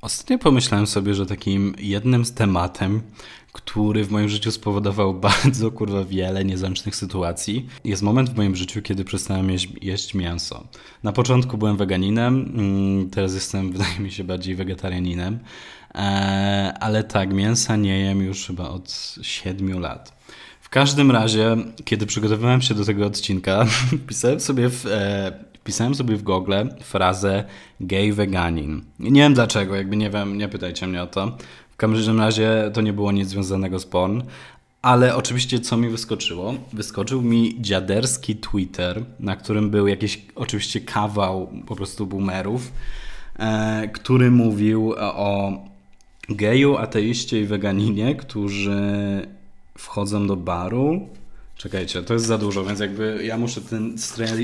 Ostatnio pomyślałem sobie, że takim jednym z tematem, który w moim życiu spowodował bardzo kurwa wiele niezręcznych sytuacji, jest moment w moim życiu, kiedy przestałem jeść, jeść mięso. Na początku byłem weganinem, mm, teraz jestem, wydaje mi się, bardziej wegetarianinem, e, ale tak, mięsa nie jem już chyba od 7 lat. W każdym razie, kiedy przygotowywałem się do tego odcinka, pisałem sobie w, e, wpisałem sobie w Google frazę gay veganin. Nie wiem dlaczego, jakby nie wiem, nie pytajcie mnie o to. W każdym razie to nie było nic związanego z porn. Ale oczywiście co mi wyskoczyło? Wyskoczył mi dziaderski Twitter, na którym był jakiś oczywiście kawał po prostu boomerów, e, który mówił o geju, ateiście i weganinie, którzy wchodzą do baru Czekajcie, to jest za dużo, więc jakby ja muszę ten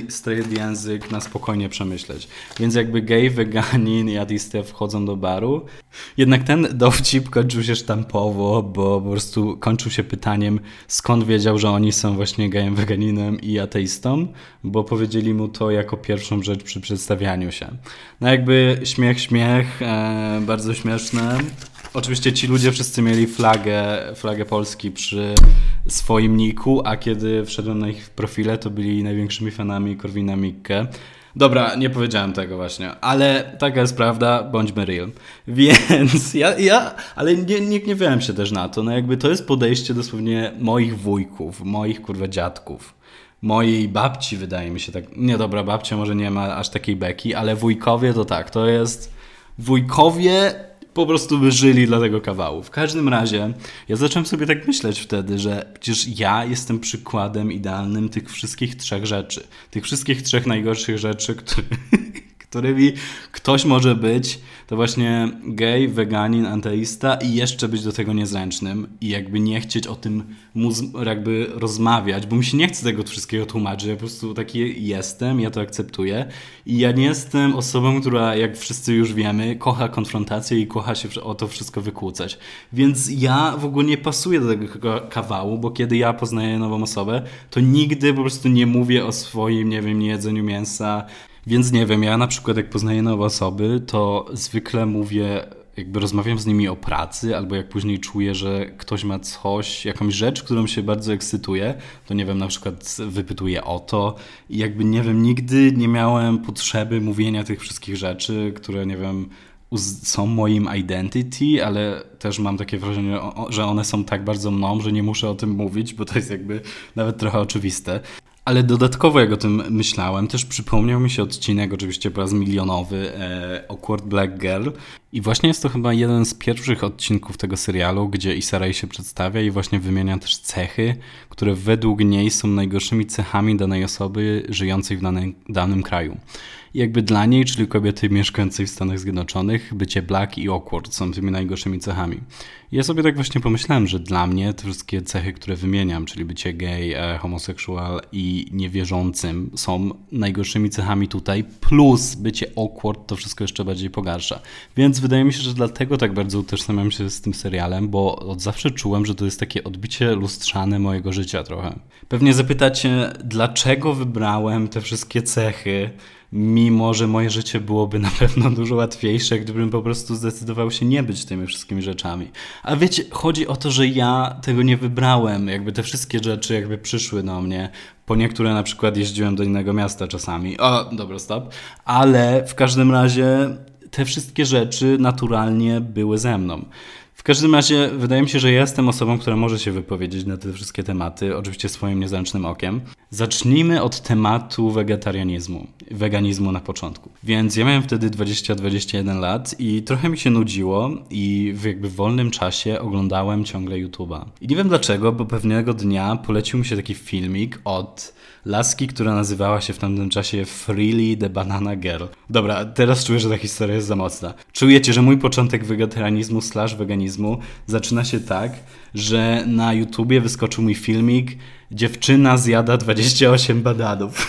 straight język na spokojnie przemyśleć. Więc jakby gay, veganin i wchodzą do baru. Jednak ten dowcip kończył się sztampowo, bo po prostu kończył się pytaniem, skąd wiedział, że oni są właśnie gayem, veganinem i ateistą, bo powiedzieli mu to jako pierwszą rzecz przy przedstawianiu się. No jakby śmiech, śmiech, e, bardzo śmieszne. Oczywiście ci ludzie wszyscy mieli flagę, flagę Polski przy swoim niku, a kiedy wszedłem na ich profile, to byli największymi fanami Korwina Mikke. Dobra, nie powiedziałem tego właśnie, ale taka jest prawda, bądźmy real. Więc ja, ja ale nie, nie gniewałem się też na to, no jakby to jest podejście dosłownie moich wujków, moich kurwa dziadków mojej babci, wydaje mi się tak. Nie dobra, babcia może nie ma aż takiej beki, ale wujkowie to tak, to jest. Wujkowie po prostu by żyli dla tego kawału. W każdym razie ja zacząłem sobie tak myśleć wtedy, że przecież ja jestem przykładem idealnym tych wszystkich trzech rzeczy. Tych wszystkich trzech najgorszych rzeczy, które, którymi ktoś może być, to właśnie gej, weganin, anteista i jeszcze być do tego niezręcznym i jakby nie chcieć o tym jakby rozmawiać, bo mi się nie chce tego wszystkiego tłumaczyć, ja po prostu taki jestem, ja to akceptuję i ja nie jestem osobą, która jak wszyscy już wiemy, kocha konfrontację i kocha się o to wszystko wykłócać. Więc ja w ogóle nie pasuję do tego kawału, bo kiedy ja poznaję nową osobę, to nigdy po prostu nie mówię o swoim, nie wiem, jedzeniu mięsa, więc nie wiem, ja na przykład jak poznaję nowe osoby, to zwykle mówię, jakby rozmawiam z nimi o pracy, albo jak później czuję, że ktoś ma coś, jakąś rzecz, którą się bardzo ekscytuje, to nie wiem, na przykład wypytuję o to i jakby nie wiem, nigdy nie miałem potrzeby mówienia tych wszystkich rzeczy, które nie wiem, są moim identity, ale też mam takie wrażenie, że one są tak bardzo mną, że nie muszę o tym mówić, bo to jest jakby nawet trochę oczywiste. Ale dodatkowo jak o tym myślałem, też przypomniał mi się odcinek, oczywiście po raz milionowy, e, Awkward Black Girl. I właśnie jest to chyba jeden z pierwszych odcinków tego serialu, gdzie Issa Rae się przedstawia i właśnie wymienia też cechy, które według niej są najgorszymi cechami danej osoby żyjącej w danym, danym kraju. Jakby dla niej, czyli kobiety mieszkającej w Stanach Zjednoczonych, bycie black i awkward są tymi najgorszymi cechami. Ja sobie tak właśnie pomyślałem, że dla mnie te wszystkie cechy, które wymieniam, czyli bycie gay, e, homoseksual i niewierzącym są najgorszymi cechami tutaj, plus bycie awkward to wszystko jeszcze bardziej pogarsza. Więc wydaje mi się, że dlatego tak bardzo utożsamiam się z tym serialem, bo od zawsze czułem, że to jest takie odbicie lustrzane mojego życia trochę. Pewnie zapytacie, dlaczego wybrałem te wszystkie cechy, mimo że moje życie byłoby na pewno dużo łatwiejsze, gdybym po prostu zdecydował się nie być tymi wszystkimi rzeczami. A wiecie, chodzi o to, że ja tego nie wybrałem, jakby te wszystkie rzeczy jakby przyszły do mnie. Po niektóre na przykład jeździłem do innego miasta czasami. O, dobra, stop. Ale w każdym razie te wszystkie rzeczy naturalnie były ze mną. Każdym razie wydaje mi się, że jestem osobą, która może się wypowiedzieć na te wszystkie tematy, oczywiście swoim niezręcznym okiem. Zacznijmy od tematu wegetarianizmu, weganizmu na początku. Więc ja miałem wtedy 20-21 lat i trochę mi się nudziło i w jakby wolnym czasie oglądałem ciągle YouTube'a. I nie wiem dlaczego, bo pewnego dnia polecił mi się taki filmik od laski, która nazywała się w tamtym czasie Freely the Banana Girl. Dobra, teraz czuję, że ta historia jest za mocna. Czujecie, że mój początek wegetarianizmu slash veganizmu zaczyna się tak, że na YouTubie wyskoczył mój filmik Dziewczyna zjada 28 bananów.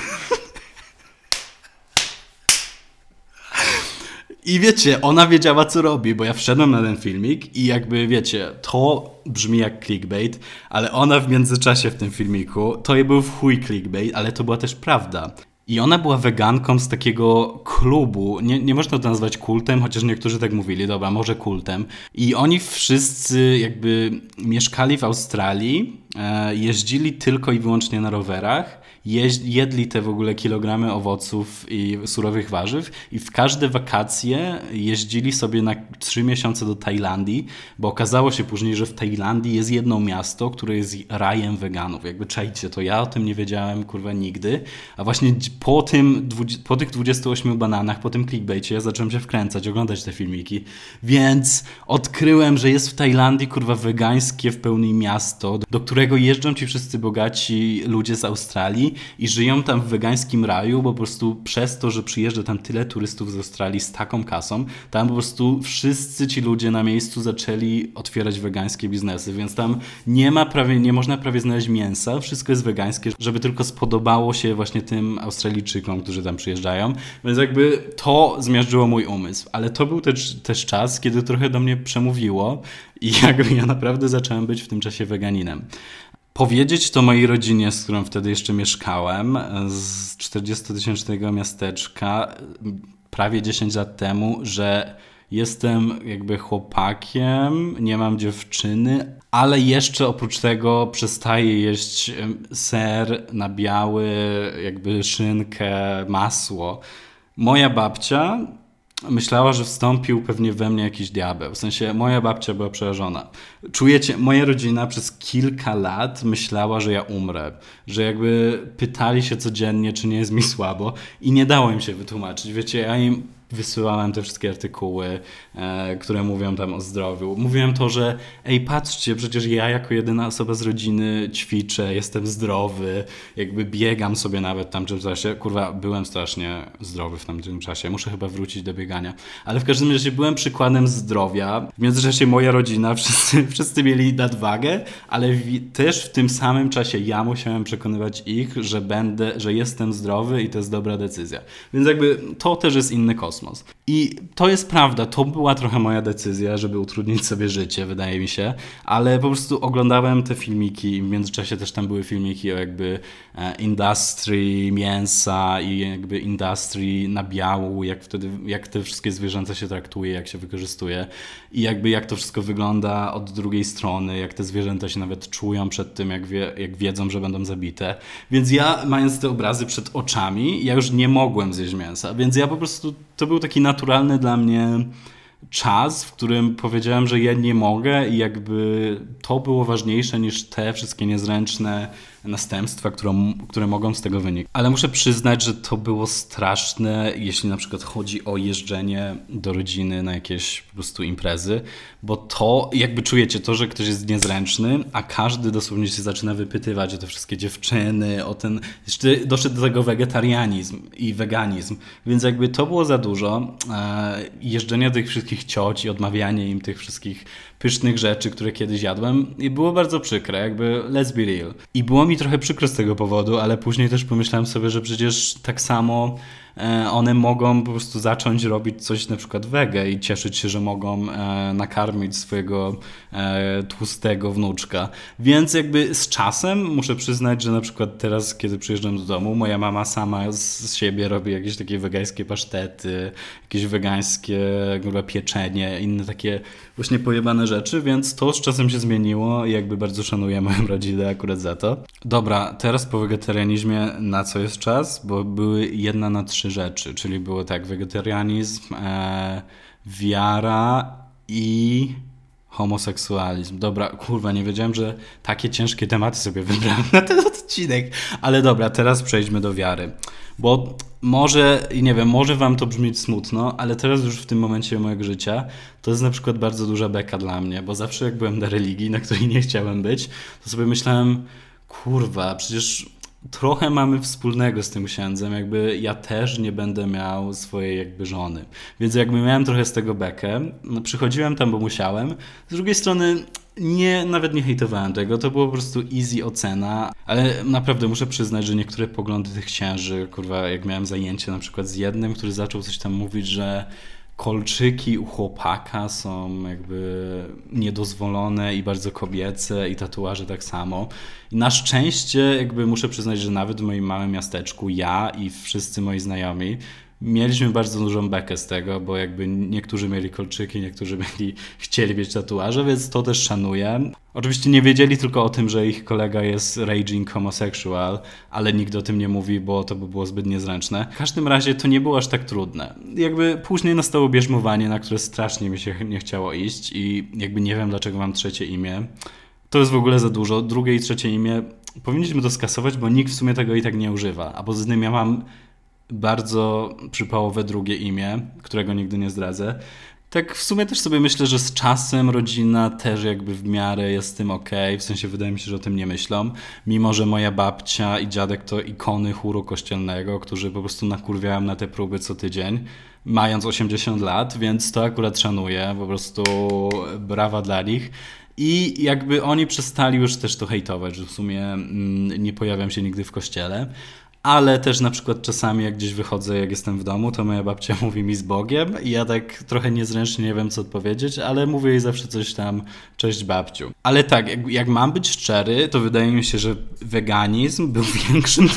I wiecie, ona wiedziała co robi, bo ja wszedłem na ten filmik i jakby wiecie, to brzmi jak clickbait, ale ona w międzyczasie w tym filmiku, to był w chuj clickbait, ale to była też prawda. I ona była weganką z takiego klubu. Nie, nie można to nazwać kultem, chociaż niektórzy tak mówili, dobra, może kultem. I oni wszyscy jakby mieszkali w Australii, e, jeździli tylko i wyłącznie na rowerach jedli te w ogóle kilogramy owoców i surowych warzyw i w każde wakacje jeździli sobie na trzy miesiące do Tajlandii, bo okazało się później, że w Tajlandii jest jedno miasto, które jest rajem weganów. Jakby czajcie to, ja o tym nie wiedziałem kurwa nigdy, a właśnie po tym, po tych 28 bananach, po tym clickbaitie ja zacząłem się wkręcać, oglądać te filmiki, więc odkryłem, że jest w Tajlandii kurwa wegańskie w pełni miasto, do którego jeżdżą ci wszyscy bogaci ludzie z Australii i żyją tam w wegańskim raju, bo po prostu przez to, że przyjeżdża tam tyle turystów z Australii z taką kasą, tam po prostu wszyscy ci ludzie na miejscu zaczęli otwierać wegańskie biznesy, więc tam nie ma prawie, nie można prawie znaleźć mięsa, wszystko jest wegańskie, żeby tylko spodobało się właśnie tym Australijczykom, którzy tam przyjeżdżają, więc jakby to zmiażdżyło mój umysł, ale to był też, też czas, kiedy trochę do mnie przemówiło i jakby ja naprawdę zacząłem być w tym czasie weganinem powiedzieć to mojej rodzinie, z którą wtedy jeszcze mieszkałem, z 40-tysięcznego miasteczka, prawie 10 lat temu, że jestem jakby chłopakiem, nie mam dziewczyny, ale jeszcze oprócz tego przestaję jeść ser na biały, jakby szynkę, masło. Moja babcia myślała, że wstąpił pewnie we mnie jakiś diabeł. W sensie moja babcia była przerażona. Czujecie, moja rodzina przez kilka lat myślała, że ja umrę. Że jakby pytali się codziennie, czy nie jest mi słabo i nie dało im się wytłumaczyć. Wiecie, ja im wysyłałem te wszystkie artykuły, e, które mówią tam o zdrowiu. Mówiłem to, że ej, patrzcie, przecież ja jako jedyna osoba z rodziny ćwiczę, jestem zdrowy, jakby biegam sobie nawet tam w tym czasie. Kurwa, byłem strasznie zdrowy w tamtym czasie. Muszę chyba wrócić do biegania. Ale w każdym razie byłem przykładem zdrowia. W międzyczasie moja rodzina, wszyscy, wszyscy mieli nadwagę, ale w, też w tym samym czasie ja musiałem przekonywać ich, że będę, że jestem zdrowy i to jest dobra decyzja. Więc jakby to też jest inny kosmos kosmos. I to jest prawda, to była trochę moja decyzja, żeby utrudnić sobie życie, wydaje mi się, ale po prostu oglądałem te filmiki, w międzyczasie też tam były filmiki o jakby e, industry mięsa i jakby industry nabiału, jak wtedy, jak te wszystkie zwierzęta się traktuje, jak się wykorzystuje i jakby jak to wszystko wygląda od drugiej strony, jak te zwierzęta się nawet czują przed tym, jak, wie, jak wiedzą, że będą zabite. Więc ja, mając te obrazy przed oczami, ja już nie mogłem zjeść mięsa, więc ja po prostu, to był taki naturalny dla mnie czas, w którym powiedziałem, że ja nie mogę i jakby to było ważniejsze niż te wszystkie niezręczne następstwa, które, które mogą z tego wynikać. Ale muszę przyznać, że to było straszne, jeśli na przykład chodzi o jeżdżenie do rodziny na jakieś po prostu imprezy, bo to jakby czujecie to, że ktoś jest niezręczny, a każdy dosłownie się zaczyna wypytywać o te wszystkie dziewczyny, o ten... Jeszcze doszedł do tego wegetarianizm i weganizm, więc jakby to było za dużo. E, jeżdżenie do tych wszystkich cioci, odmawianie im tych wszystkich pysznych rzeczy, które kiedyś jadłem i było bardzo przykre, jakby let's be real. I było mi trochę przykro z tego powodu, ale później też pomyślałem sobie, że przecież tak samo one mogą po prostu zacząć robić coś na przykład wege i cieszyć się, że mogą e, nakarmić swojego e, tłustego wnuczka. Więc jakby z czasem muszę przyznać, że na przykład teraz, kiedy przyjeżdżam do domu, moja mama sama z siebie robi jakieś takie wegańskie pasztety, jakieś wegańskie chyba pieczenie, inne takie właśnie pojebane rzeczy, więc to z czasem się zmieniło i jakby bardzo szanuję moją rodzinę akurat za to. Dobra, teraz po wegetarianizmie na co jest czas? Bo były jedna na trzy trzy rzeczy, czyli było tak wegetarianizm, e, wiara i homoseksualizm. Dobra, kurwa, nie wiedziałem, że takie ciężkie tematy sobie wybrałem na ten odcinek. Ale dobra, teraz przejdźmy do wiary. Bo może, i nie wiem, może wam to brzmieć smutno, ale teraz już w tym momencie mojego życia to jest na przykład bardzo duża beka dla mnie, bo zawsze jak byłem na religii, na której nie chciałem być, to sobie myślałem, kurwa, przecież trochę mamy wspólnego z tym księdzem, jakby ja też nie będę miał swojej jakby żony. Więc jakby miałem trochę z tego bekę, no, przychodziłem tam, bo musiałem. Z drugiej strony nie, nawet nie hejtowałem tego, to było po prostu easy ocena, ale naprawdę muszę przyznać, że niektóre poglądy tych księży, kurwa, jak miałem zajęcie na przykład z jednym, który zaczął coś tam mówić, że kolczyki u chłopaka są jakby niedozwolone i bardzo kobiece i tatuaże tak samo. I na szczęście jakby muszę przyznać, że nawet w moim małym miasteczku ja i wszyscy moi znajomi mieliśmy bardzo dużą bekę z tego, bo jakby niektórzy mieli kolczyki, niektórzy mieli, chcieli mieć tatuaże, więc to też szanuję. Oczywiście nie wiedzieli tylko o tym, że ich kolega jest raging homosexual, ale nikt o tym nie mówi, bo to by było zbyt niezręczne. W każdym razie to nie było aż tak trudne. Jakby później nastało bierzmowanie, na które strasznie mi się nie chciało iść i jakby nie wiem dlaczego mam trzecie imię. To jest w ogóle za dużo. Drugie i trzecie imię powinniśmy to skasować, bo nikt w sumie tego i tak nie używa. A poza tym ja mam bardzo przypałowe drugie imię, którego nigdy nie zdradzę. Tak w sumie też sobie myślę, że z czasem rodzina też jakby w miarę jest z tym ok, w sensie wydaje mi się, że o tym nie myślą, mimo że moja babcia i dziadek to ikony chóru kościelnego, którzy po prostu nakurwiają na te próby co tydzień, mając 80 lat, więc to akurat szanuję, po prostu brawa dla nich. I jakby oni przestali już też to hejtować, że w sumie mm, nie pojawiam się nigdy w kościele ale też na przykład czasami jak gdzieś wychodzę, jak jestem w domu, to moja babcia mówi mi z Bogiem i ja tak trochę niezręcznie nie wiem co odpowiedzieć, ale mówię jej zawsze coś tam, cześć babciu. Ale tak, jak, jak mam być szczery, to wydaje mi się, że weganizm był większym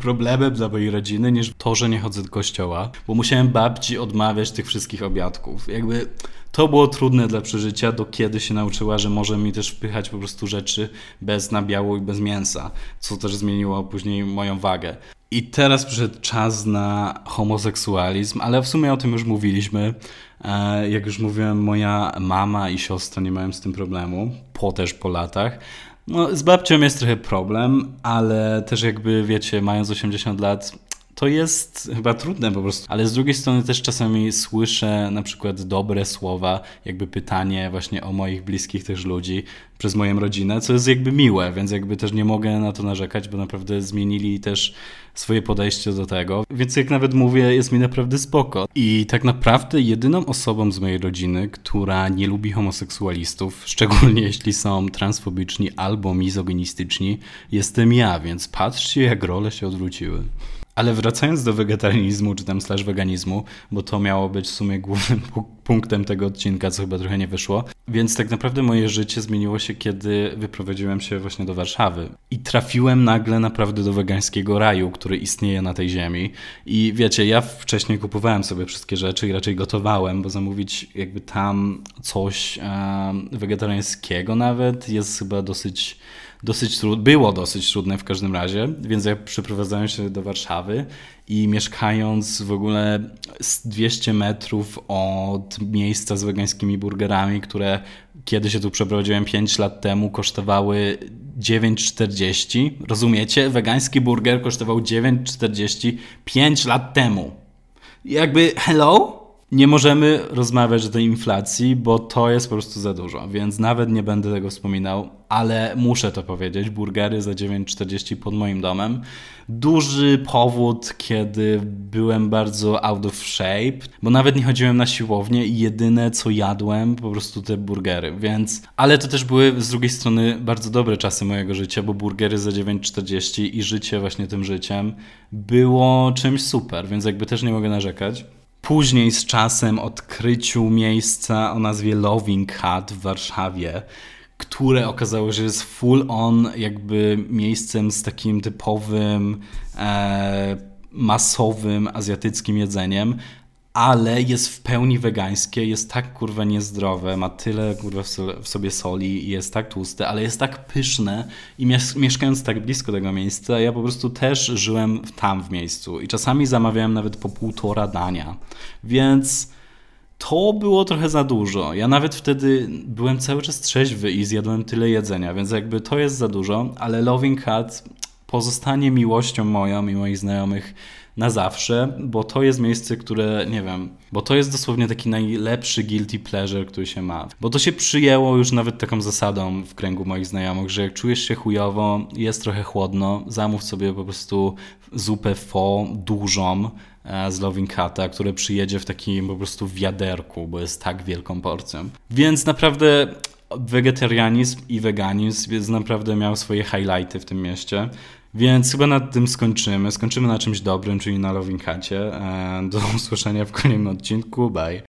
problemem dla mojej rodziny niż to, że nie chodzę do kościoła, bo musiałem babci odmawiać tych wszystkich obiadków. Jakby to było trudne dla przeżycia, do kiedy się nauczyła, że może mi też wpychać po prostu rzeczy bez nabiału i bez mięsa, co też zmieniło później moją wagę. I teraz przyszedł czas na homoseksualizm, ale w sumie o tym już mówiliśmy. E, jak już mówiłem, moja mama i siostra nie mają z tym problemu, po też po latach. No, z babcią jest trochę problem, ale też jakby wiecie, mając 80 lat, to jest chyba trudne po prostu. Ale z drugiej strony też czasami słyszę na przykład dobre słowa, jakby pytanie właśnie o moich bliskich też ludzi przez moją rodzinę, co jest jakby miłe, więc jakby też nie mogę na to narzekać, bo naprawdę zmienili też swoje podejście do tego. Więc jak nawet mówię, jest mi naprawdę spoko. I tak naprawdę jedyną osobą z mojej rodziny, która nie lubi homoseksualistów, szczególnie jeśli są transfobiczni albo mizoginistyczni, jestem ja, więc patrzcie jak role się odwróciły. Ale wracając do wegetarianizmu, czy tam slash veganizmu, bo to miało być w sumie głównym punktem tego odcinka, co chyba trochę nie wyszło. Więc tak naprawdę moje życie zmieniło się, kiedy wyprowadziłem się właśnie do Warszawy. I trafiłem nagle naprawdę do wegańskiego raju, który istnieje na tej ziemi. I wiecie, ja wcześniej kupowałem sobie wszystkie rzeczy i raczej gotowałem, bo zamówić jakby tam coś e, wegetariańskiego nawet jest chyba dosyć dosyć trudne, było dosyć trudne w każdym razie, więc ja przeprowadzałem się do Warszawy i mieszkając w ogóle 200 metrów od miejsca z wegańskimi burgerami, które kiedy się tu przeprowadziłem 5 lat temu, kosztowały 9,40. Rozumiecie? Wegański burger kosztował 9,40 5 lat temu. Jakby, hello? Nie możemy rozmawiać o tej inflacji, bo to jest po prostu za dużo, więc nawet nie będę tego wspominał, ale muszę to powiedzieć. Burgery za 9,40 pod moim domem. Duży powód, kiedy byłem bardzo out of shape, bo nawet nie chodziłem na siłownię i jedyne co jadłem po prostu te burgery, więc... Ale to też były z drugiej strony bardzo dobre czasy mojego życia, bo burgery za 9,40 i życie właśnie tym życiem było czymś super, więc jakby też nie mogę narzekać. Później z czasem odkryciu miejsca o nazwie Loving Hut w Warszawie, które okazało się, że jest full on jakby miejscem z takim typowym e, masowym azjatyckim jedzeniem, ale jest w pełni wegańskie, jest tak kurwa niezdrowe, ma tyle kurwa w sobie soli jest tak tłuste, ale jest tak pyszne i mieszkając tak blisko tego miejsca, ja po prostu też żyłem tam w miejscu i czasami zamawiałem nawet po półtora dania, więc to było trochę za dużo. Ja nawet wtedy byłem cały czas trzeźwy i zjadłem tyle jedzenia, więc jakby to jest za dużo, ale Loving Cat pozostanie miłością moją i moich znajomych na zawsze, bo to jest miejsce, które, nie wiem, bo to jest dosłownie taki najlepszy guilty pleasure, który się ma. Bo to się przyjęło już nawet taką zasadą w kręgu moich znajomych, że jak czujesz się chujowo, jest trochę chłodno, zamów sobie po prostu zupę fo dużą e, z Loving Cata, które przyjedzie w takim po prostu wiaderku, bo jest tak wielką porcją. Więc naprawdę wegetarianizm i veganizm jest naprawdę miał swoje highlighty w tym mieście. Więc chyba nad tym skończymy. Skończymy na czymś dobrym, czyli na Loving Cacie. E, do usłyszenia w kolejnym odcinku. Bye.